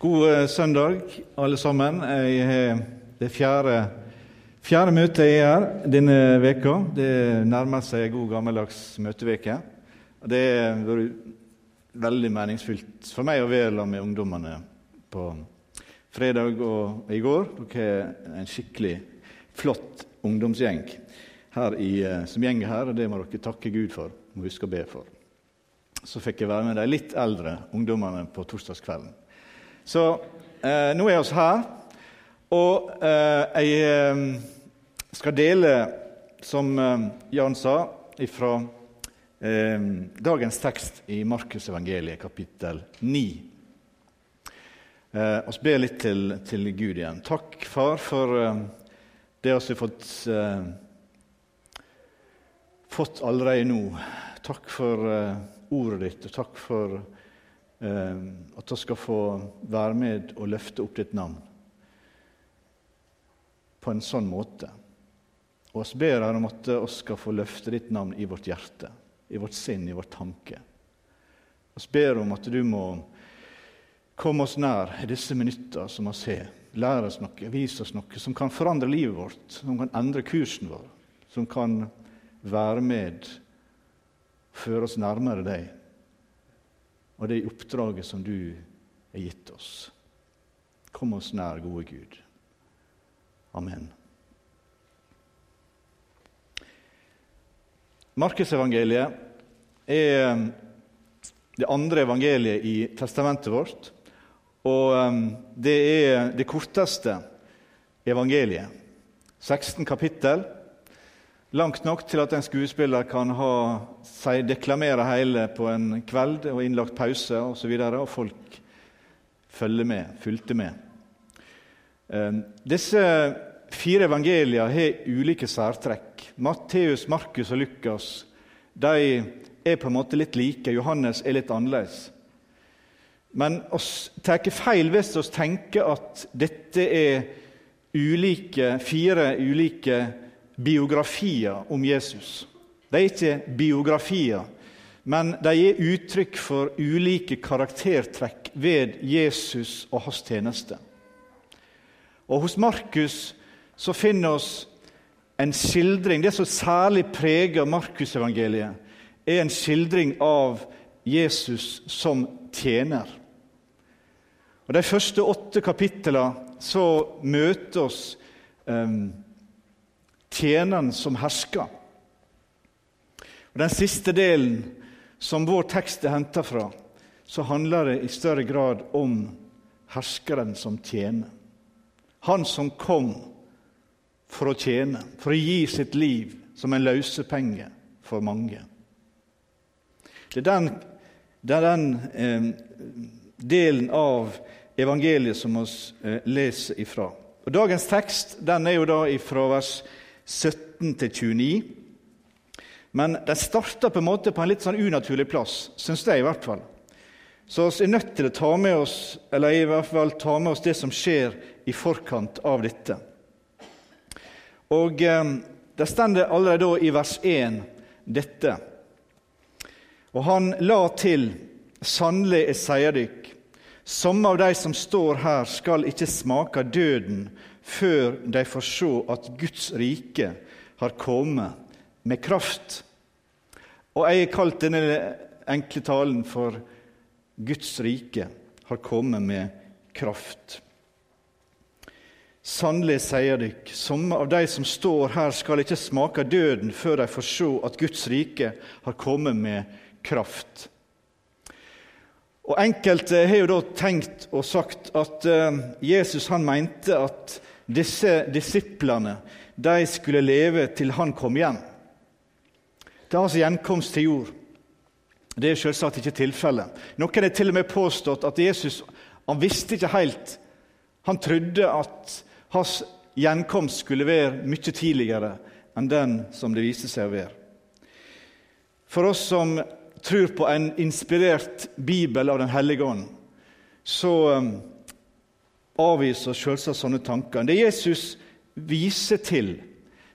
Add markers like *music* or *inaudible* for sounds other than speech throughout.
God eh, søndag, alle sammen. Jeg har det fjerde, fjerde møtet jeg er her denne veka. Det nærmer seg god, gammeldags møteveke. Det har vært veldig meningsfylt for meg å være sammen med ungdommene på fredag og i går. Dere er en skikkelig flott ungdomsgjeng i, eh, som gjenger her, og det må dere takke Gud for. Må huske å be for. Så fikk jeg være med de litt eldre ungdommene på torsdagskvelden. Så eh, nå er vi her, og eh, jeg eh, skal dele, som eh, Jan sa, fra eh, dagens tekst i Markusevangeliet, kapittel 9. Eh, og ber litt til, til, Gud igjen. Takk, Far, for det vi har fått fått allerede nå. Takk for ordet ditt, og takk for at vi skal få være med og løfte opp ditt navn på en sånn måte. Og vi ber her om at vi skal få løfte ditt navn i vårt hjerte, i vårt sinn, i vår tanke. Vi ber om at du må komme oss nær i disse minuttene som vi har. Lære oss noe, vise oss noe som kan forandre livet vårt, som kan endre kursen vår, som kan være med, føre oss nærmere deg og det oppdraget som du har gitt oss. Kom oss nær, gode Gud. Amen. Markusevangeliet er det andre evangeliet i testamentet vårt. Og um, det er det korteste evangeliet. 16 kapittel. Langt nok til at en skuespiller kan ha, si, deklamere hele på en kveld og innlagt pause osv., og, så videre, og folk følger med, fulgte med. Ehm, disse fire evangeliene har ulike særtrekk. Matteus, Markus og Lukas de er på en måte litt like. Johannes er litt annerledes. Men oss tar feil hvis vi tenker at dette er ulike, fire ulike biografier om Jesus. De er ikke biografier, men de er uttrykk for ulike karaktertrekk ved Jesus og hans tjeneste. Og Hos Markus så finner vi en skildring Det som særlig preger Markusevangeliet, er en skildring av Jesus som tjener. Og De første åtte kapitlene så møter oss um, tjeneren som hersker. Og Den siste delen, som vår tekst er henta fra, så handler det i større grad om herskeren som tjener. Han som kom for å tjene, for å gi sitt liv som en løsepenge for mange. Det er den, det er den eh, delen av evangeliet som vi eh, leser ifra. Og Dagens tekst den er jo da ifra vers 17-29. Men den starter på en måte på en litt sånn unaturlig plass, syns jeg i hvert fall. Så vi er nødt til å ta med oss eller i hvert fall ta med oss det som skjer i forkant av dette. Og eh, Det står allerede i vers 1 dette. Og han la til, sannelig jeg sier dykk, somme av de som står her, skal ikke smake døden før de får se at Guds rike har kommet med kraft. Og jeg har kalt denne enkle talen for 'Guds rike har kommet med kraft'. Sannelig sier dykk, som av de som står her, skal ikke smake døden før de får se at Guds rike har kommet med kraft. Og Enkelte har jo da tenkt og sagt at uh, Jesus han mente at disse disiplene de skulle leve til han kom hjem. Er altså gjenkomst til jord. Det er selvsagt ikke tilfellet. Noen har til og med påstått at Jesus han visste ikke helt. Han trodde at hans gjenkomst skulle være mye tidligere enn den som det viste seg å være. For oss som tror på en inspirert bibel av Den hellige ånd, så um, avviser selvsagt sånne tanker. Det Jesus viser til,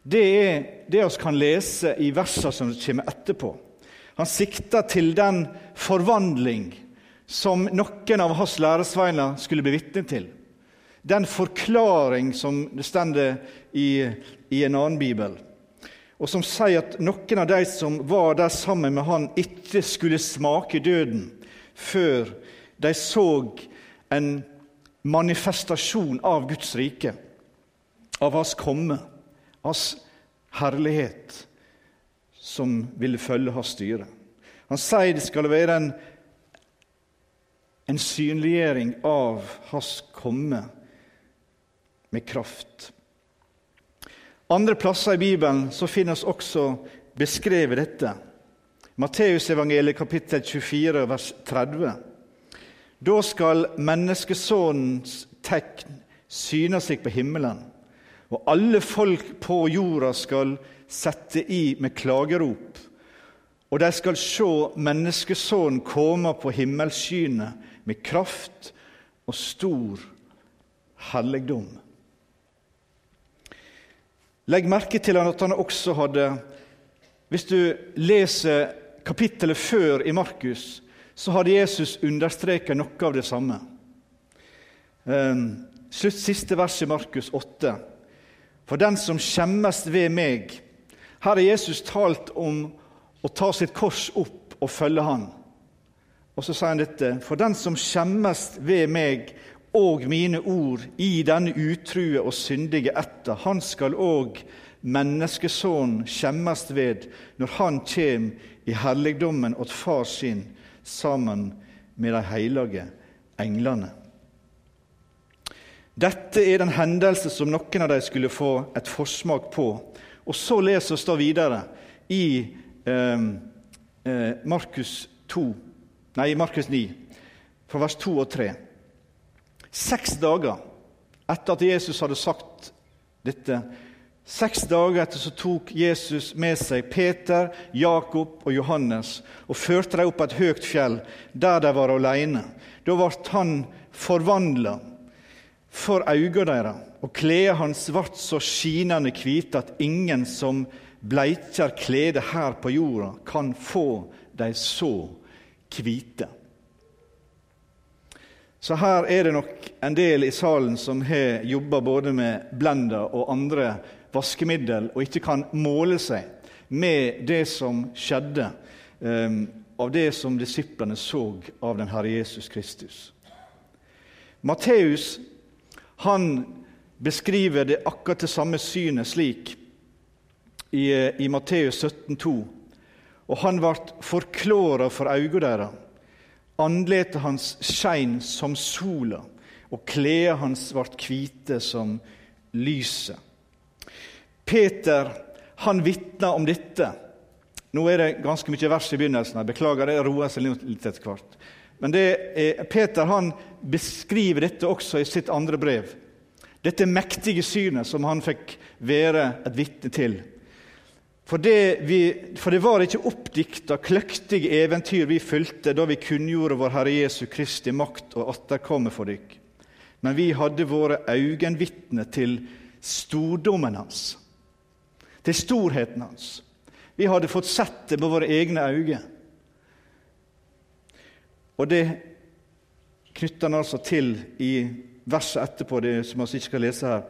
det er det vi kan lese i versene som kommer etterpå. Han sikter til den forvandling som noen av hans læresveiner skulle bli vitne til. Den forklaring som det står i, i en annen bibel, og som sier at noen av de som var der sammen med han, ikke skulle smake døden før de så en manifestasjon av Guds rike, av hans komme, hans herlighet, som ville følge hans styre. Han sier det skal være en, en synliggjøring av hans komme med kraft. Andre plasser i Bibelen så finnes også beskrevet dette. Matteusevangeliet kapittel 24 vers 30. Da skal menneskesønnens tegn syne seg på himmelen, og alle folk på jorda skal sette i med klagerop. Og de skal se menneskesønnen komme på himmelskyene med kraft og stor helligdom. Legg merke til at han også hadde Hvis du leser kapittelet før i Markus, så hadde Jesus understreket noe av det samme. Ehm, slutt siste vers i Markus 8. For den som skjemmes ved meg Her har Jesus talt om å ta sitt kors opp og følge Han. Og så sier han dette.: For den som skjemmes ved meg og mine ord i denne utrue og syndige ætta. Han skal òg menneskesønnen skjemmes ved når han kjem i herligdommen åt far sin sammen med de hellige englene. Dette er den hendelse som noen av dem skulle få et forsmak på. Og så leser vi videre i eh, eh, Markus 2, nei, Markus 9, fra vers 2 og 3. Seks dager etter at Jesus hadde sagt dette, seks dager etter så tok Jesus med seg Peter, Jakob og Johannes og førte dem opp et høyt fjell, der de var alene. Da ble han forvandla for øynene deres, og kledet hans ble så skinende hvite at ingen som bleikjer kledet her på jorda, kan få dem så hvite. Så her er det nok en del i salen som har jobba både med blender og andre vaskemiddel, og ikke kan måle seg med det som skjedde, um, av det som disiplene så av den Herre Jesus Kristus. Matteus han beskriver det akkurat det samme synet slik i, i Matteus 17,2. Og han ble forklåra for øynene deres Andletet hans skein som sola, og klærne hans ble hvite som lyset. Peter han vitna om dette. Nå er det ganske mye vers i begynnelsen. Jeg beklager, det roer seg litt etter hvert. Men er, Peter han beskriver dette også i sitt andre brev. Dette mektige synet som han fikk være et vitne til. For det, vi, for det, var ikke oppdikta, kløktige eventyr vi fulgte da vi kunngjorde vår Herre Jesu Kristi makt og atterkomme for dykk. Men vi hadde våre øyenvitner til stordommen hans, til storheten hans. Vi hadde fått sett det med våre egne øyne. Og det knytter han altså til i verset etterpå, det som vi ikke skal lese her,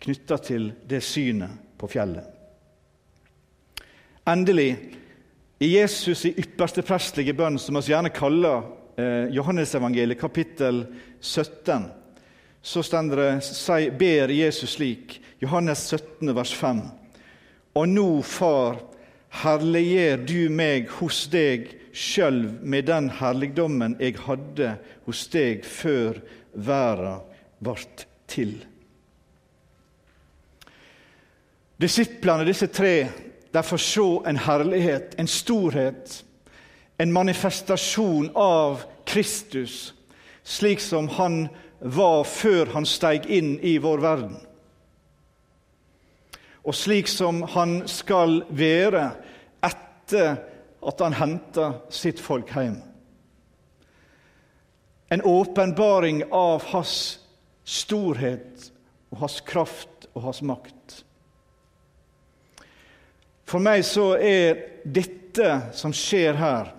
knytta til det synet på fjellet. Endelig, i Jesus' i ypperste prestelige bønn, som vi gjerne kaller eh, Johannesevangeliet, kapittel 17, så det, ber Jesus slik, Johannes 17, vers 5. Og nå, Far, herliggjør du meg hos deg sjøl med den herligdommen jeg hadde hos deg før verden ble til. Disiplene, disse tre, de får se en herlighet, en storhet, en manifestasjon av Kristus, slik som han var før han steg inn i vår verden. Og slik som han skal være etter at han henter sitt folk hjem. En åpenbaring av hans storhet og hans kraft og hans makt. For meg så er dette som skjer her,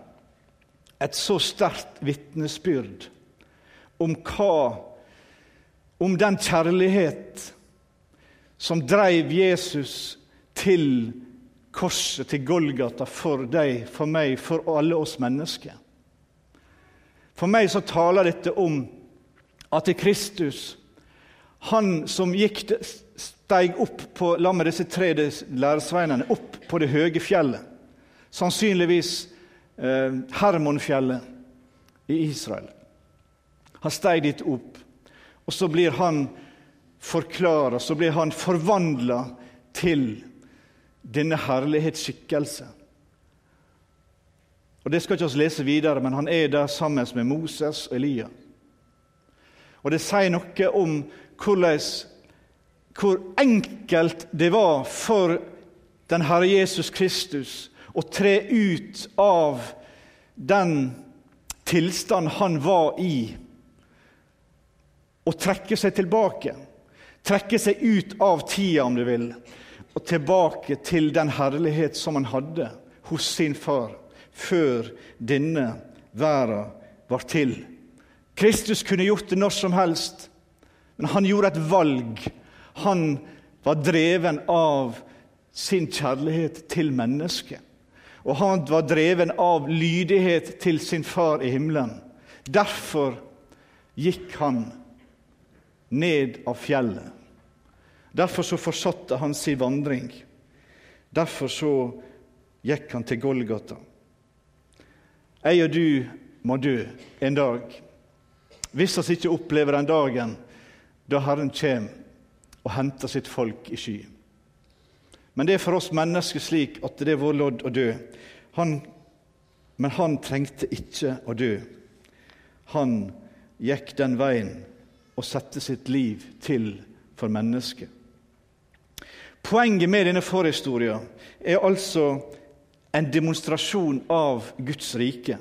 et så sterkt vitnesbyrd om hva Om den kjærlighet som dreiv Jesus til korset, til Golgata, for deg, for meg, for alle oss mennesker. For meg så taler dette om at det Kristus, han som gikk, steig opp på, la med disse tre læresveinene opp på det høye fjellet, sannsynligvis eh, Hermonfjellet i Israel. Han steg dit opp, og så blir han forklara, så blir han forvandla til denne herlighetsskikkelse. Og Det skal ikke oss lese videre, men han er der sammen med Moses og Elia. Og Det sier noe om hvordan, hvor enkelt det var for den Herre Jesus Kristus å tre ut av den tilstand han var i, og trekke seg tilbake. Trekke seg ut av tida, om du vil, og tilbake til den herlighet som han hadde hos sin far før denne verden var til. Kristus kunne gjort det når som helst, men han gjorde et valg. Han var dreven av sin kjærlighet til mennesket. Og han var dreven av lydighet til sin far i himmelen. Derfor gikk han ned av fjellet. Derfor så fortsatte han sin vandring. Derfor så gikk han til Golgata. Jeg og du må dø en dag. Hvis vi ikke opplever den dagen da Herren kommer og henter sitt folk i sky. Men det er for oss mennesker slik at det er vår lodd å dø. Han, men han trengte ikke å dø. Han gikk den veien og sette sitt liv til for mennesket. Poenget med denne forhistorien er altså en demonstrasjon av Guds rike.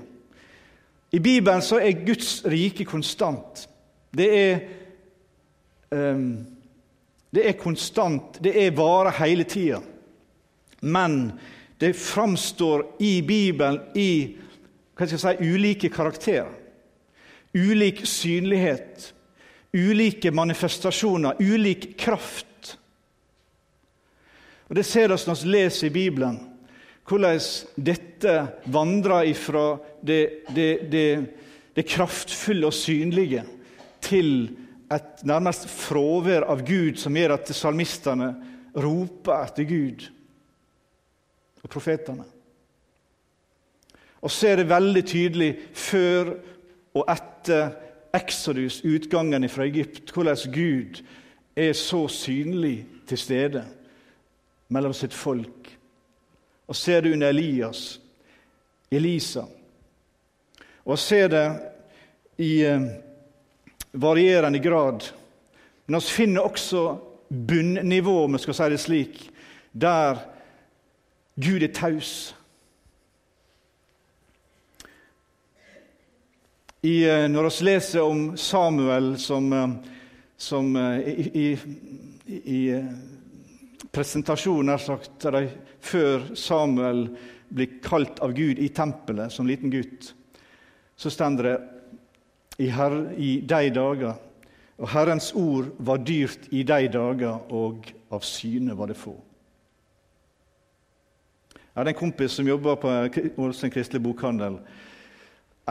I Bibelen så er Guds rike konstant. Det er, um, det er konstant, det er vare hele tida. Men det framstår i Bibelen i hva skal jeg si, ulike karakterer. Ulik synlighet ulike manifestasjoner, ulik kraft. Og Det ser vi når vi leser i Bibelen, hvordan dette vandrer ifra det, det, det, det kraftfulle og synlige til et nærmest fravær av Gud som gjør at salmistene roper etter Gud og profetene. Og så er det veldig tydelig før og etter Exodus, utgangen fra Egypt, hvordan Gud er så synlig til stede mellom sitt folk. Og ser det under Elias, Elisa. Og ser det i eh, varierende grad. Men vi finner også bunnivå, om vi skal si det slik, der Gud er taus. I, eh, når vi leser om Samuel som, eh, som eh, i, i, i presentasjonen sagt, før Samuel blir kalt av Gud i tempelet som liten gutt, så står det i, her, i de dager og Herrens ord var dyrt i de dager, og av syne var det få. Jeg hadde en kompis som jobba på en kristelig bokhandel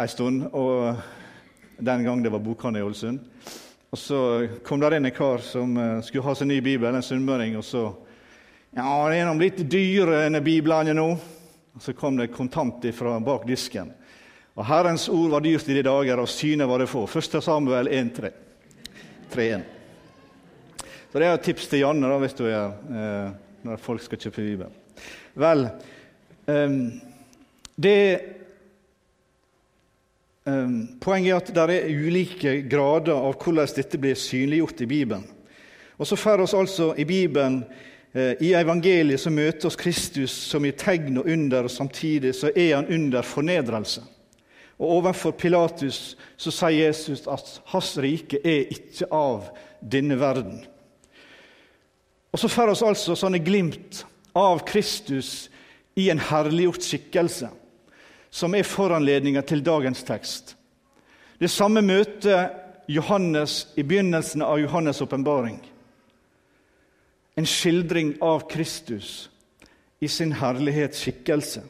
en stund, og den gang det var bokhandel i Ålesund. Og Så kom der inn en kar som uh, skulle ha seg ny bibel, en sunnmøring. Og så Ja, det er noe litt dyre, enn biblene nå. Og Så kom det kontant fra bak disken. Og Herrens ord var dyrt i de dager, og synet var det få. 1. Samuel 1,3. 3.1. Så det er et tips til Janne da, hvis du er, eh, når folk skal kjøpe Bibel. Vel, eh, det poenget er at det er ulike grader av hvordan dette blir synliggjort i Bibelen. Og Så får oss altså i Bibelen, eh, i evangeliet, så møter oss Kristus som i tegn og under, og samtidig så er han under fornedrelse. Og Overfor Pilatus så sier Jesus at hans rike er ikke av denne verden. Og Så får oss altså sånne glimt av Kristus i en herliggjort skikkelse som er foranledninga til dagens tekst. Det samme møter Johannes i begynnelsen av Johannes' åpenbaring. En skildring av Kristus i sin herlighetsskikkelse.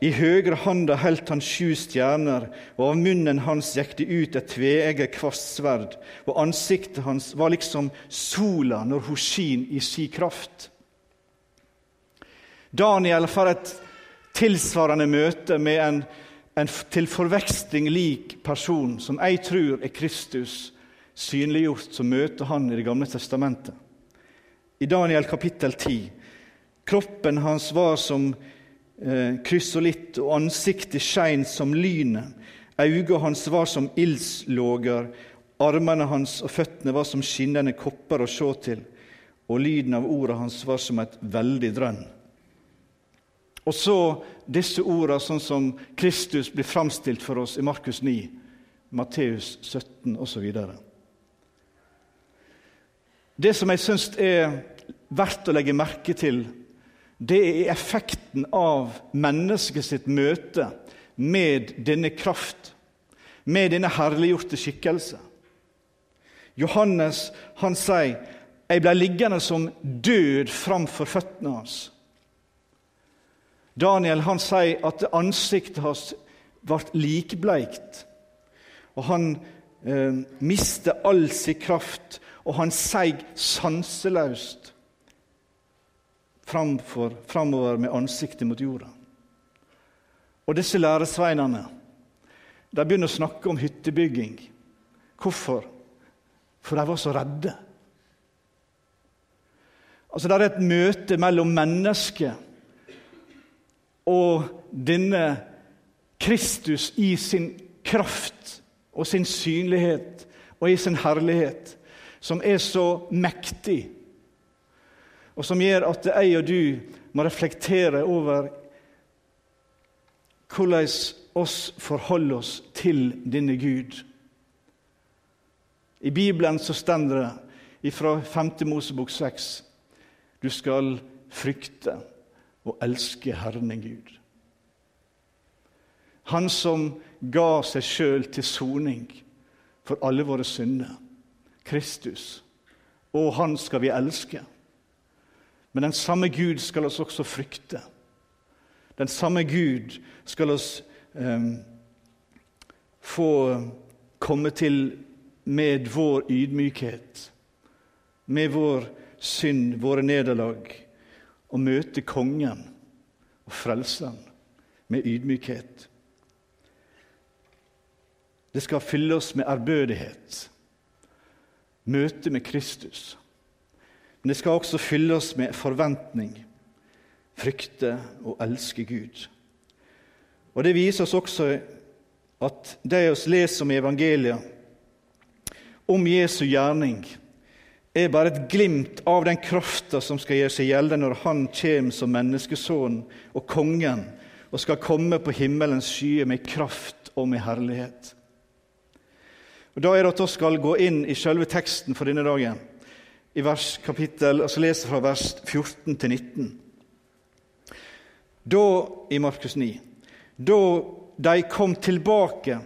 I høyre handa heldt han sju stjerner, og av munnen hans gikk det ut et tveegget kvastsverd, og ansiktet hans var liksom sola når hun skin i si kraft. Daniel får et tilsvarende møte med en, en til forveksling lik person, som jeg tror er Kristus synliggjort, som møter han i Det gamle testamentet. I Daniel kapittel 10. Kroppen hans var som eh, krysolitt, og ansiktet skein som lynet. Øynene hans var som ildslåger, armene hans og føttene var som skinnende kopper å se til, og lyden av ordet hans var som et veldig drønn. Og så disse ordene sånn som Kristus blir framstilt for oss i Markus 9, Matteus 17 osv. Det som jeg syns er verdt å legge merke til, det er effekten av mennesket sitt møte med denne kraft, med denne herliggjorte skikkelse. Johannes han sier, 'Jeg ble liggende som død framfor føttene hans'. Daniel han sier at ansiktet hans ble likbleikt. Og han eh, mistet all sin kraft, og han seig sanseløst framfor, framover med ansiktet mot jorda. Og disse læresveinene de begynner å snakke om hyttebygging. Hvorfor? For de var så redde. Altså, Det er et møte mellom mennesket og denne Kristus i sin kraft og sin synlighet og i sin herlighet, som er så mektig, og som gjør at jeg og du må reflektere over hvordan oss forholder oss til denne Gud. I Bibelen så stender det fra 5. Mosebok 6 du skal frykte og elske Herren din Gud. Han som ga seg sjøl til soning for alle våre synder. Kristus. Og han skal vi elske. Men den samme Gud skal oss også frykte. Den samme Gud skal oss eh, få komme til med vår ydmykhet, med vår synd, våre nederlag å møte kongen og frelseren med ydmykhet. Det skal fylle oss med ærbødighet, møte med Kristus. Men det skal også fylle oss med forventning, frykte og elske Gud. Og Det viser oss også at det vi leser om evangeliet, om Jesu gjerning, er bare et glimt av den krafta som skal gjøre seg gjeldende når han kommer som menneskesønn og kongen og skal komme på himmelens skyer med kraft og med herlighet. Og Da er det at vi skal gå inn i selve teksten for denne dagen, i vers kapittel, altså lese fra vers 14 til 19. Da, i Markus 9, da de kom tilbake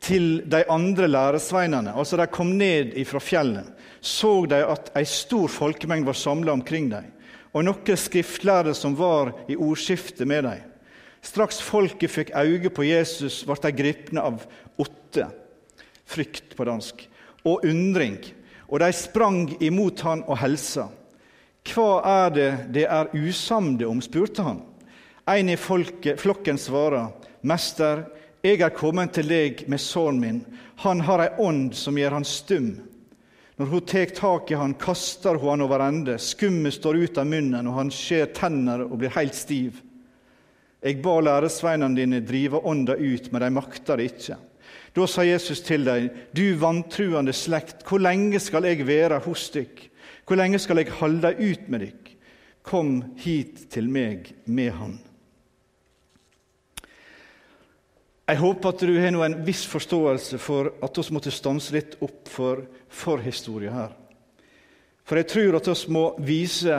til de andre læresveinene, altså de kom ned fra fjellet, så de at ei stor folkemengd var samla omkring dem, og noen skriftlærde som var i ordskifte med dem. Straks folket fikk øye på Jesus, ble de gripne av åtte, frykt på dansk, og undring, og de sprang imot han og helsa. Hva er det det er usamde om? spurte han. En i folket, flokken svarer, Mester, jeg er kommet til deg med sønnen min. Han har ei ånd som gjør han stum. Når hun tar tak i han, kaster hun han over ende. Skummet står ut av munnen, og han skjer tenner og blir helt stiv. Jeg ba læresveinene dine drive ånda ut, men de makter det ikke. Da sa Jesus til dem, du vantruende slekt, hvor lenge skal jeg være hos dykk? Hvor lenge skal jeg holde ut med dykk? Kom hit til meg med han. Jeg håper at du har en viss forståelse for at vi måtte stanse litt opp for forhistoria her. For jeg tror at vi må vise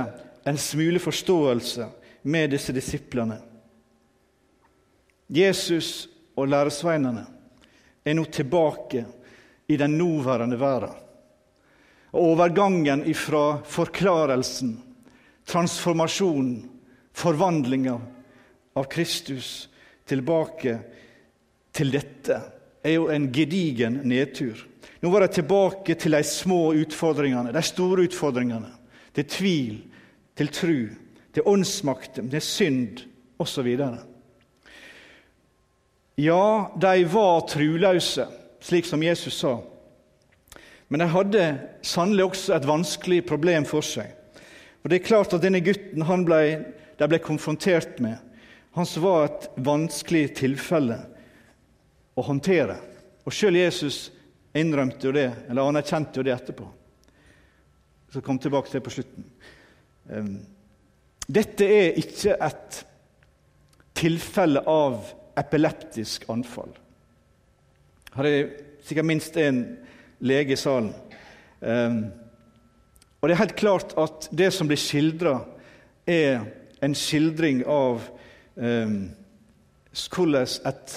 en smule forståelse med disse disiplene. Jesus og læresveinene er nå tilbake i den nåværende verden. Og overgangen ifra forklarelsen, transformasjonen, forvandlinga av Kristus tilbake til dette er jo en gedigen nedtur. Nå var de tilbake til de små utfordringene, de store utfordringene. Til tvil, til tru, til åndsmakt, til synd osv. Ja, de var truløse, slik som Jesus sa. Men de hadde sannelig også et vanskelig problem for seg. Og det er klart at denne gutten ble, de ble konfrontert med, han som var et vanskelig tilfelle å håndtere. Og sjøl Jesus innrømte jo det, eller anerkjente jo det etterpå. Så kom tilbake til det på slutten. Dette er ikke et tilfelle av epileptisk anfall. Her er sikkert minst én lege i salen. Og det er helt klart at det som blir skildra, er en skildring av hvordan et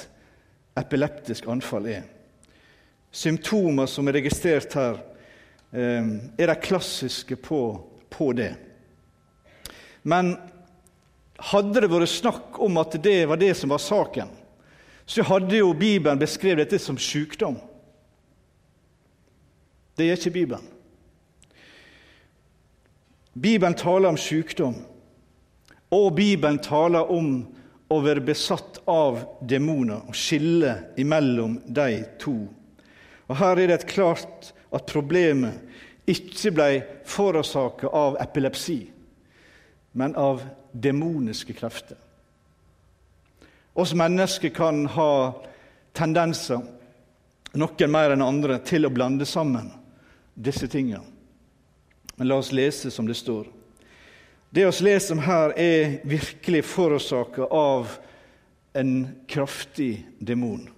epileptisk anfall er. Symptomer som er registrert her, um, er de klassiske på, på, det. Men hadde det vært snakk om at det var det som var saken, så hadde jo Bibelen beskrevet dette som sykdom. Det er ikke Bibelen. Bibelen taler om sykdom, og Bibelen taler om å være besatt av demoner og skille imellom de to. Og Her er det et klart at problemet ikke ble forårsaka av epilepsi, men av demoniske krefter. Oss mennesker kan ha tendenser, noen mer enn andre, til å blande sammen disse tingene. Men la oss lese som det står. Det vi leser om her, er virkelig forårsaka av en kraftig demon.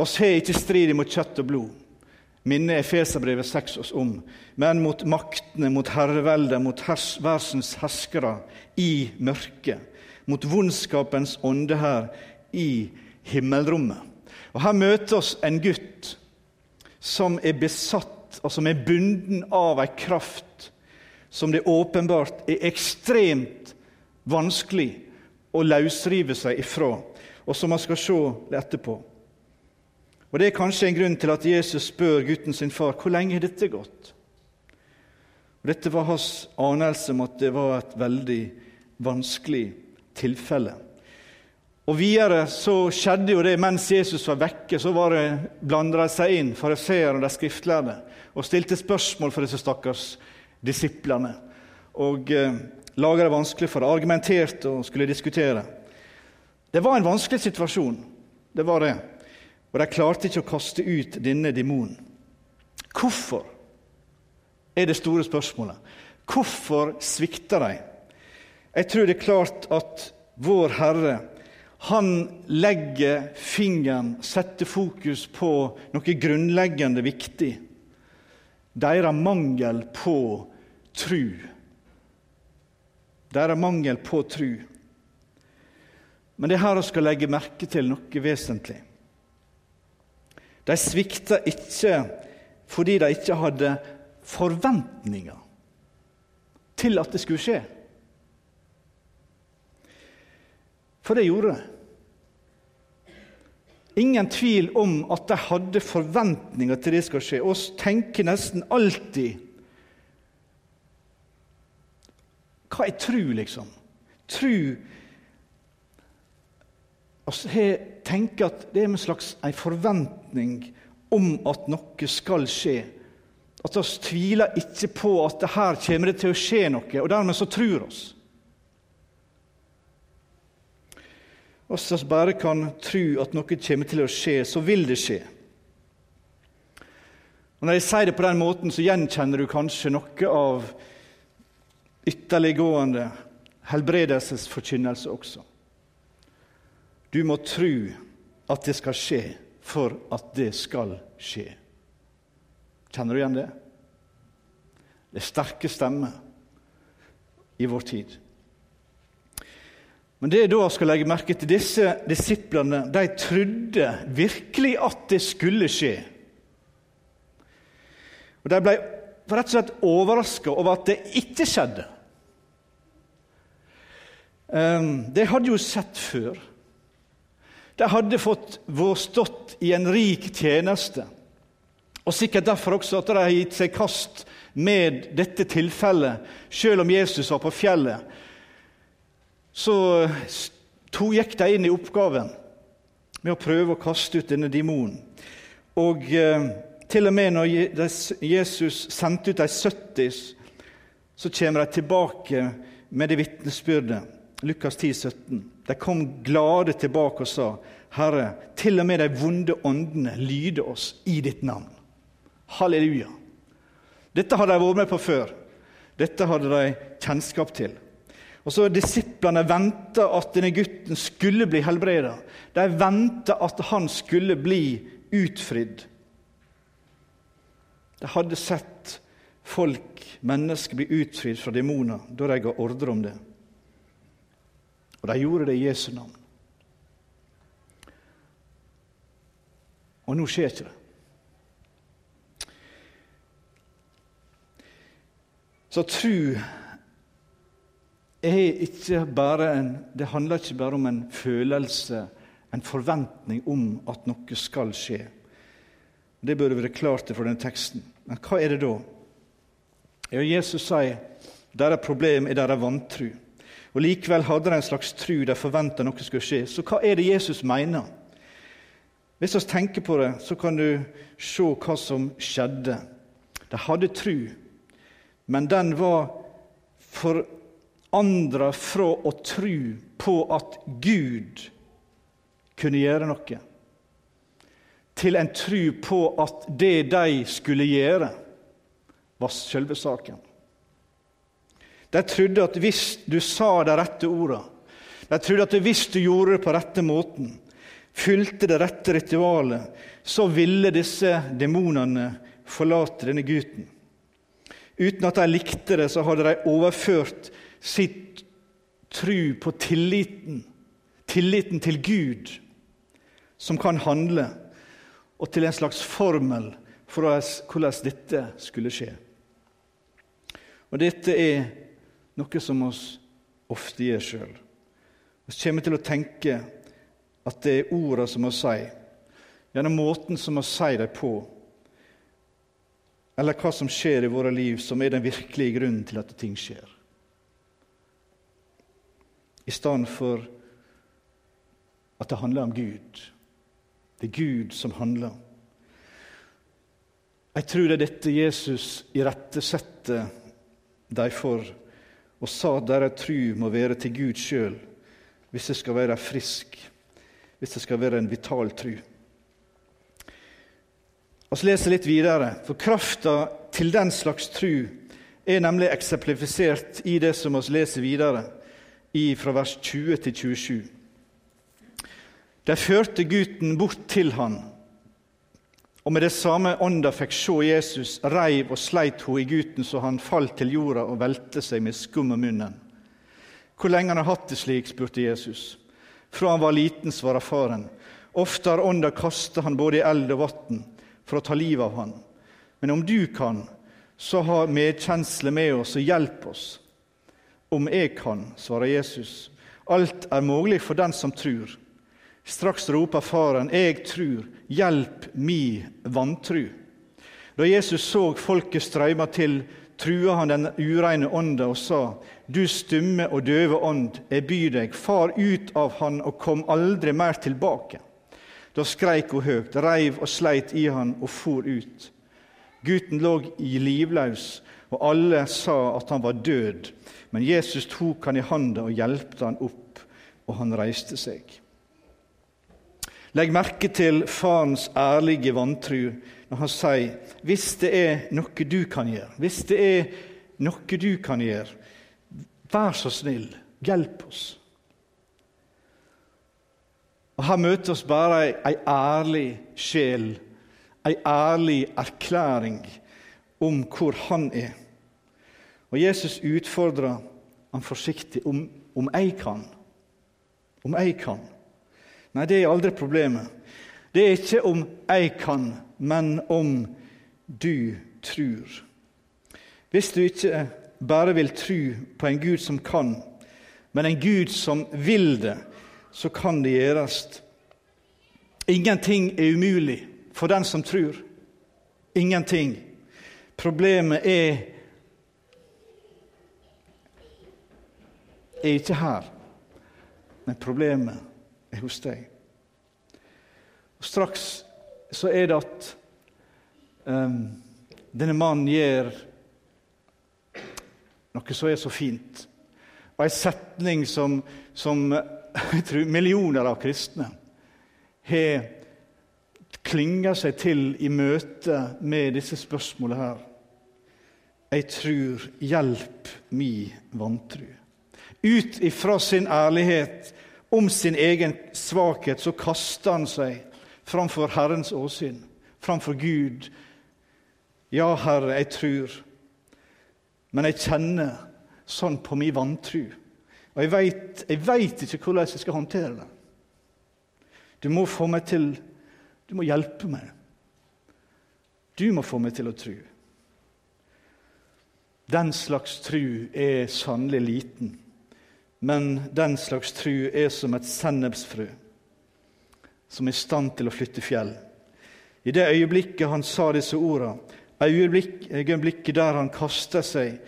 Oss har ikke strid mot kjøtt og blod, minner Efeserbrevet 6 oss om, men mot maktene, mot herreveldet, mot hers, verdens herskere i mørket, mot vondskapens ånde her i himmelrommet. Og Her møter oss en gutt som er besatt og som er bunden av ei kraft som det åpenbart er ekstremt vanskelig å løsrive seg ifra, og som man skal se etterpå. Og Det er kanskje en grunn til at Jesus spør gutten sin far hvor lenge har dette gått. Og Dette var hans anelse om at det var et veldig vanskelig tilfelle. Og Videre så skjedde jo det mens Jesus var vekke, så var det blanda seg inn, fariseerne og de skriftlærde, og stilte spørsmål for disse stakkars disiplene. Og eh, laga det vanskelig for dem, argumenterte og skulle diskutere. Det var en vanskelig situasjon, det var det. Og de klarte ikke å kaste ut denne demonen. Hvorfor? er det store spørsmålet. Hvorfor svikter de? Jeg tror det er klart at Vår Herre han legger fingeren, setter fokus på noe grunnleggende viktig. Deres mangel på tru. Deres mangel på tru. Men det er her vi skal legge merke til noe vesentlig. De svikta ikke fordi de ikke hadde forventninger til at det skulle skje. For det gjorde de. Ingen tvil om at de hadde forventninger til det skal skje. Oss tenker nesten alltid Hva er tru, liksom? Tru Vi tenker at det er en slags en forventning om at noe skal skje. At vi tviler ikke på at det her kommer det til å skje noe, og dermed så tror oss. Og som bare kan tro at noe kommer til å skje, så vil det skje. Og Når jeg sier det på den måten, så gjenkjenner du kanskje noe av ytterliggående helbredelsesforkynnelse også. Du må tro at det skal skje for at det skal skje. Kjenner du igjen det? Det er sterke stemmer i vår tid. Men det er da skal legge merke til disse disiplene de trodde virkelig at det skulle skje. Og De ble rett og slett overraska over at det ikke skjedde. Ehm, de hadde jo sett før. De hadde fått stått i en rik tjeneste. Og sikkert derfor også at de har gitt seg kast med dette tilfellet, selv om Jesus var på fjellet. Så to gikk de inn i oppgaven med å prøve å kaste ut denne demonen. Og eh, til og med når Jesus sendte ut de 70, så kommer de tilbake med det vitnesbyrdet. Lukas 10, 17. De kom glade tilbake og sa, 'Herre, til og med de vonde åndene lyder oss i ditt navn.' Halleluja. Dette hadde de vært med på før. Dette hadde de kjennskap til. Og så Disiplene venta at denne gutten skulle bli helbreda. De venta at han skulle bli utfridd. De hadde sett folk, mennesker, bli utfridd fra demoner da de ga ordre om det. Og de gjorde det i Jesu navn. Og nå skjer ikke det. Så tru en, det handler ikke bare om en følelse, en forventning om at noe skal skje. Det burde være klart fra denne teksten. Men hva er det da? Ja, Jesus sier deres problem er deres vantru. Og Likevel hadde de en slags tru, de forventa noe skulle skje. Så hva er det Jesus mener? Hvis vi tenker på det, så kan du se hva som skjedde. De hadde tru, men den var forandra fra å tru på at Gud kunne gjøre noe, til en tru på at det de skulle gjøre, var selve saken. De trodde at hvis du sa de rette ordene, de trodde at hvis du gjorde det på rette måten, fulgte det rette ritualet, så ville disse demonene forlate denne gutten. Uten at de likte det, så hadde de overført sitt tru på tilliten, tilliten til Gud, som kan handle, og til en slags formel for hvordan dette skulle skje. Og dette er noe som vi ofte gjør sjøl. Vi kommer til å tenke at det er ordene som vi sier, gjennom måten som vi sier dem på, eller hva som skjer i våre liv, som er den virkelige grunnen til at ting skjer. I stedet for at det handler om Gud. Det er Gud som handler. Jeg tror det er dette Jesus irettesetter dem for, og sa at deres tru må være til Gud sjøl hvis det skal være frisk, hvis det skal være en vital tru. Vi leser litt videre, for krafta til den slags tru er nemlig eksemplifisert i det som vi leser videre, fra vers 20 til 27. De førte gutten bort til han, og med det samme ånda fikk se Jesus, reiv og sleit ho i gutten så han falt til jorda og velte seg med skum om munnen. Hvor lenge han har hatt det slik, spurte Jesus. Fra han var liten, svarer faren. Ofte har ånda kasta han både i eld og vann for å ta livet av han. Men om du kan, så ha medkjensle med oss og hjelp oss. Om jeg kan, svarer Jesus. Alt er mulig for den som tror. Straks roper faren, jeg tror, hjelp mi vantru. Da Jesus så folket strømme til, trua han den ureine ånda og sa, Du stumme og døve ånd, jeg byr deg, far ut av han og kom aldri mer tilbake. Da skreik hun høyt, reiv og sleit i han og for ut. Gutten lå livløs, og alle sa at han var død. Men Jesus tok han i handa og hjelpte han opp, og han reiste seg. Legg merke til farens ærlige vantru når han sier hvis det er noe du kan gjøre, hvis det er noe du kan gjøre, vær så snill, hjelp oss. Og Her møter oss bare ei, ærlig sjel, ei ærlig erklæring om hvor han er. Og Jesus utfordrer han forsiktig om, om jeg kan. Om jeg kan. Nei, det er aldri problemet. Det er ikke om jeg kan, men om du tror. Hvis du ikke bare vil tro på en Gud som kan, men en Gud som vil det, så kan det gjøres. Ingenting er umulig for den som tror. Ingenting. Problemet er er ikke her, men problemet er hos deg. Og Straks så er det at um, denne mannen gjør noe som er så fint, og en setning som, som *laughs* jeg tror millioner av kristne har klinga seg til i møte med disse spørsmålene her. Jeg tror, hjelp mi vantru. Ut ifra sin ærlighet om sin egen svakhet så kaster han seg framfor Herrens åsyn, framfor Gud. Ja, Herre, jeg tror, men jeg kjenner sånn på min vantru. Og jeg veit, ikke hvordan jeg skal håndtere det. Du må få meg til Du må hjelpe meg. Du må få meg til å tro. Den slags tru er sannelig liten, men den slags tru er som et sennepsfrø som er i stand til å flytte fjell. I det øyeblikket han sa disse ordene, øyeblikket der han kasta seg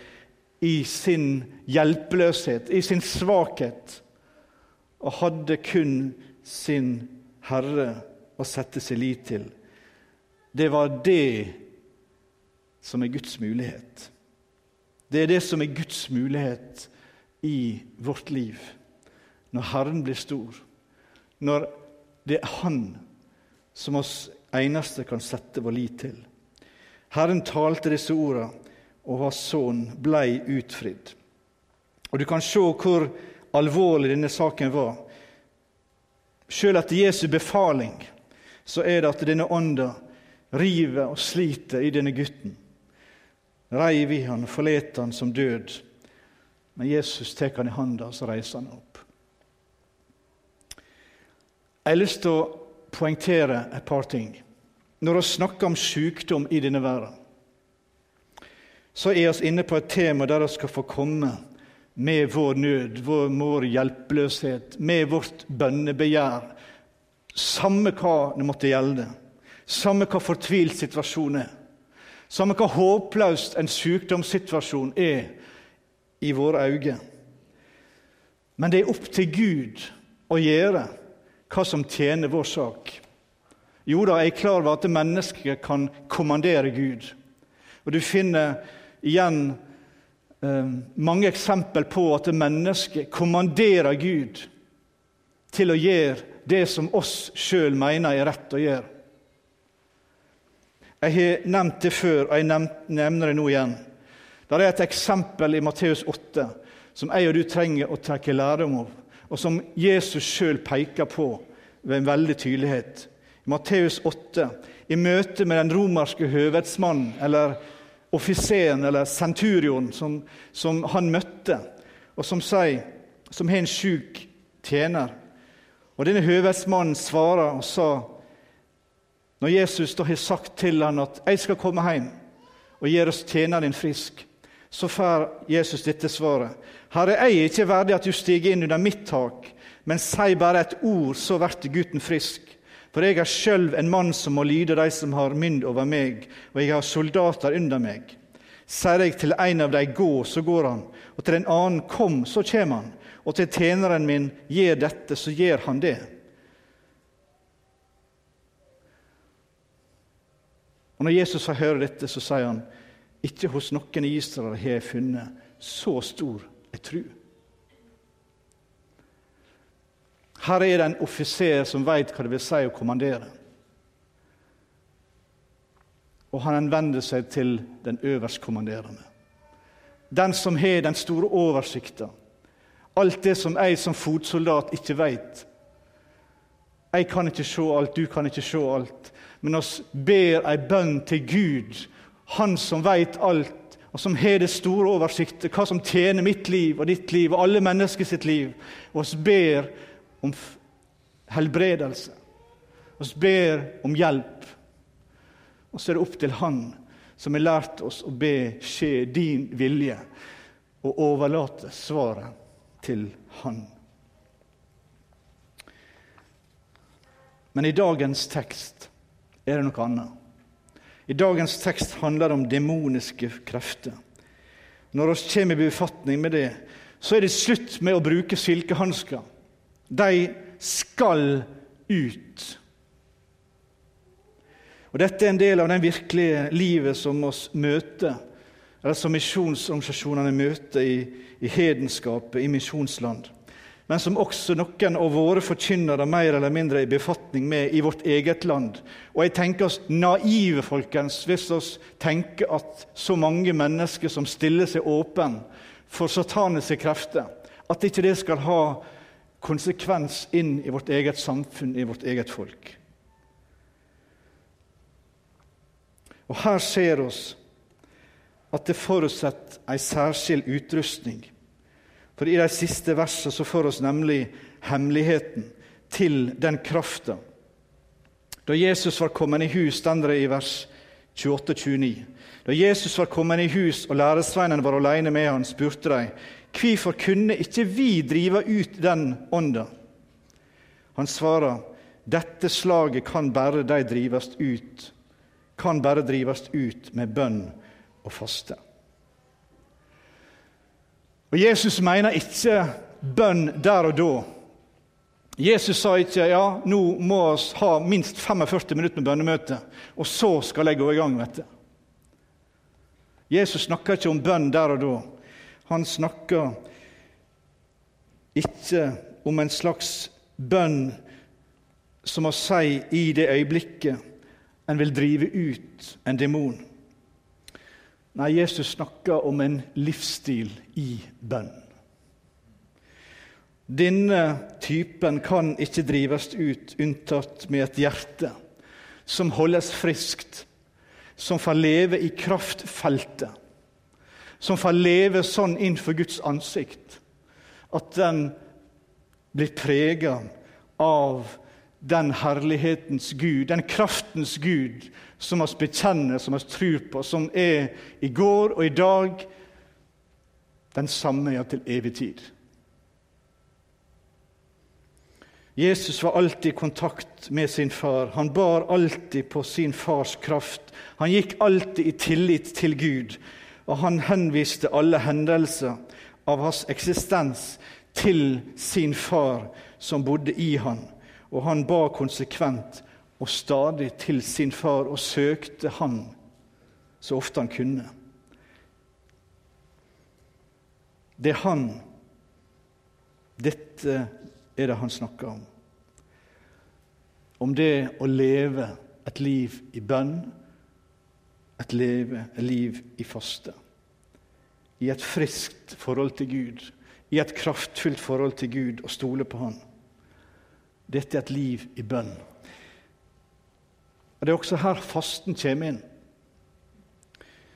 i sin hjelpeløshet, i sin svakhet, og hadde kun sin Herre å sette sin lit til. Det var det som er Guds mulighet. Det er det som er Guds mulighet i vårt liv. Når Herren blir stor, når det er Han som oss eneste kan sette vår lit til. Herren talte disse ordene, og hans sønn blei utfridd. Og Du kan se hvor alvorlig denne saken var. Sjøl etter Jesu befaling så er det at denne ånda river og sliter i denne gutten. Reiv i han, forlater han som død. Men Jesus tar han i handa, så reiser han opp. Jeg har lyst til å poengtere et par ting. Når vi snakker om sykdom i denne verden, så er vi inne på et tema der vi skal få komme med vår nød, vår, vår hjelpeløshet, med vårt bønnebegjær, samme hva det måtte gjelde, samme hva fortvilt situasjonen er, samme hva håpløst en sykdomssituasjon er i våre øyne. Men det er opp til Gud å gjøre hva som tjener vår sak. Jo da, jeg er klar over at mennesket kan kommandere Gud. Og du finner igjen eh, mange eksempel på at mennesket kommanderer Gud til å gjøre det som oss sjøl mener er rett å gjøre. Jeg har nevnt det før, og jeg nevner det nå igjen. Det er et eksempel i Matteus 8 som jeg og du trenger å trekke lærdom av, og som Jesus sjøl peker på ved en veldig tydelighet. I Matteus 8, i møte med den romerske høvedsmannen, eller offiseren eller centurion som, som han møtte, og som sier, som har en sjuk tjener. Og Denne høvedsmannen svarer og sa, når Jesus da har sagt til han at 'jeg skal komme hjem og gjøre tjeneren din frisk', så får Jesus dette svaret. 'Herre, jeg er ikke verdig at du stiger inn under mitt tak', men si bare et ord, så blir gutten frisk. For jeg er sjøl en mann som må lyde de som har mynd over meg, og jeg har soldater under meg. Sier jeg til en av dem gå, så går han, og til en annen kom, så kommer han, og til tjeneren min gjør dette, så gjør han det. Og Når Jesus får høre dette, så sier han, ikke hos noen i Israel har jeg funnet så stor en tru. Her er det en offiser som veit hva det vil si å kommandere. Og han henvender seg til den øverstkommanderende. Den som har den store oversikta. Alt det som jeg som fotsoldat ikke veit. Jeg kan ikke se alt, du kan ikke se alt. Men oss ber ei bønn til Gud, Han som veit alt, og som har det store oversiktet, hva som tjener mitt liv og ditt liv og alle mennesker sitt liv. Og oss ber om helbredelse. oss ber om hjelp. Og så er det opp til Han som har lært oss å be skje din vilje, og overlate svaret til Han. Men i dagens tekst er det noe annet. I dagens tekst handler det om demoniske krefter. Når vi kommer i befatning med det, så er det slutt med å bruke silkehansker. De skal ut. Og Dette er en del av det virkelige livet som oss møter, eller som misjonsorganisasjonene møter i, i hedenskapet, i misjonsland men som også noen av våre forkynnere mer eller mindre er i befatning med i vårt eget land. Og jeg tenker oss naive, folkens, hvis vi tenker at så mange mennesker som stiller seg åpen for sataniske krefter, at ikke det skal ha konsekvens inn i vårt eget samfunn, i vårt eget folk. Og her ser oss at det forutsetter ei særskilt utrustning for i de siste versene så får oss nemlig hemmeligheten til den krafta. Da Jesus var kommet i hus, står det i vers 28-29. Da Jesus var kommet i hus og læresveinene var alene med han, spurte de hvorfor kunne ikke vi drive ut den ånda? Han svarer dette slaget kan bare de drives ut, kan bare drives ut med bønn og faste. Og Jesus mener ikke bønn der og da. Jesus sa ikke ja, nå må vi ha minst 45 minutter med bønnemøte, og så skal jeg gå i gang. vet du. Jesus snakker ikke om bønn der og da. Han snakker ikke om en slags bønn som å si i det øyeblikket en vil drive ut en demon. Nei, Jesus snakker om en livsstil i bønn. Denne typen kan ikke drives ut unntatt med et hjerte som holdes friskt, som får leve i kraftfeltet, som får leve sånn innenfor Guds ansikt at den blir prega av den herlighetens Gud, den kraftens Gud, som vi bekjenner, som vi tror på, som er i går og i dag den samme ja, til evig tid. Jesus var alltid i kontakt med sin far. Han bar alltid på sin fars kraft. Han gikk alltid i tillit til Gud, og han henviste alle hendelser av hans eksistens til sin far som bodde i han og han ba konsekvent og stadig til sin far og søkte han så ofte han kunne. Det er han. Dette er det han snakker om. Om det å leve et liv i bønn, et, leve, et liv i faste. I et friskt forhold til Gud, i et kraftfullt forhold til Gud, og stole på Han. Dette er et liv i bønn. Og Det er også her fasten kommer inn.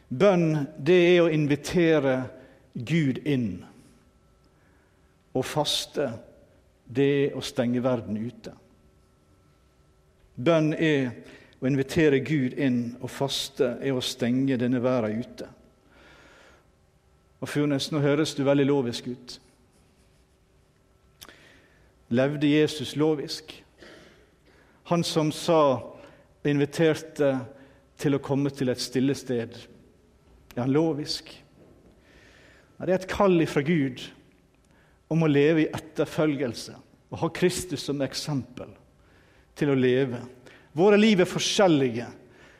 Bønn, det er å invitere Gud inn. Å faste, det er å stenge verden ute. Bønn er å invitere Gud inn, og faste er å stenge denne verden ute. Og Furnes, nå høres du veldig lovisk ut. Levde Jesus lovisk? Han som sa, inviterte til å komme til et stille sted. Er han lovisk? Det er et kall fra Gud om å leve i etterfølgelse og ha Kristus som eksempel til å leve. Våre liv er forskjellige.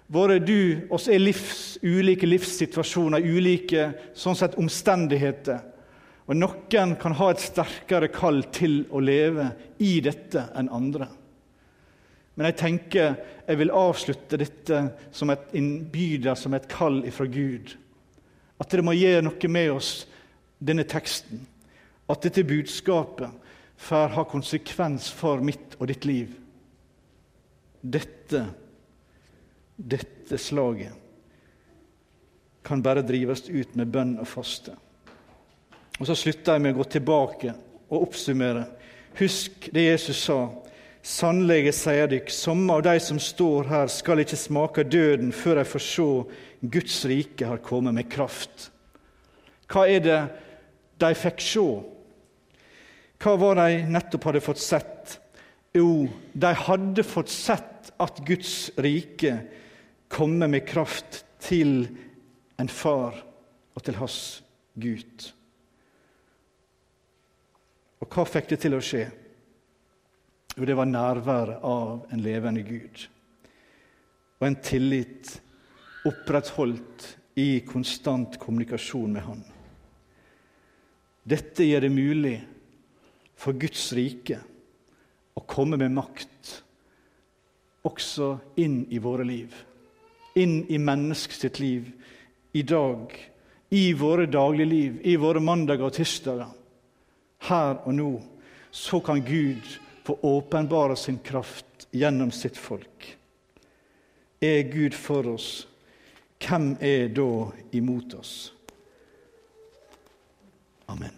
Våre du, oss er livs, ulike livssituasjoner, ulike sånn sett, omstendigheter. Og Noen kan ha et sterkere kall til å leve i dette enn andre. Men jeg tenker jeg vil avslutte dette som et innbyder, som et kall fra Gud. At det må gjøre noe med oss, denne teksten. At dette budskapet får ha konsekvens for mitt og ditt liv. Dette, dette slaget kan bare drives ut med bønn og faste. Og Så slutter jeg med å gå tilbake og oppsummere Husk det Jesus sa. Sannelig sier dykk, somme av de som står her, skal ikke smake døden før de får se Guds rike har kommet med kraft. Hva er det de fikk se? Hva var de nettopp hadde fått sett? Jo, de hadde fått sett at Guds rike kommer med kraft til en far og til hans Gud. Og hva fikk det til å skje? Jo, det var nærværet av en levende Gud. Og en tillit opprettholdt i konstant kommunikasjon med Han. Dette gjør det mulig for Guds rike å komme med makt også inn i våre liv. Inn i menneskets liv i dag, i våre dagligliv, i våre mandager og tirsdager her og nå, så kan Gud få åpenbare sin kraft gjennom sitt folk. Er Gud for oss, hvem er da imot oss? Amen.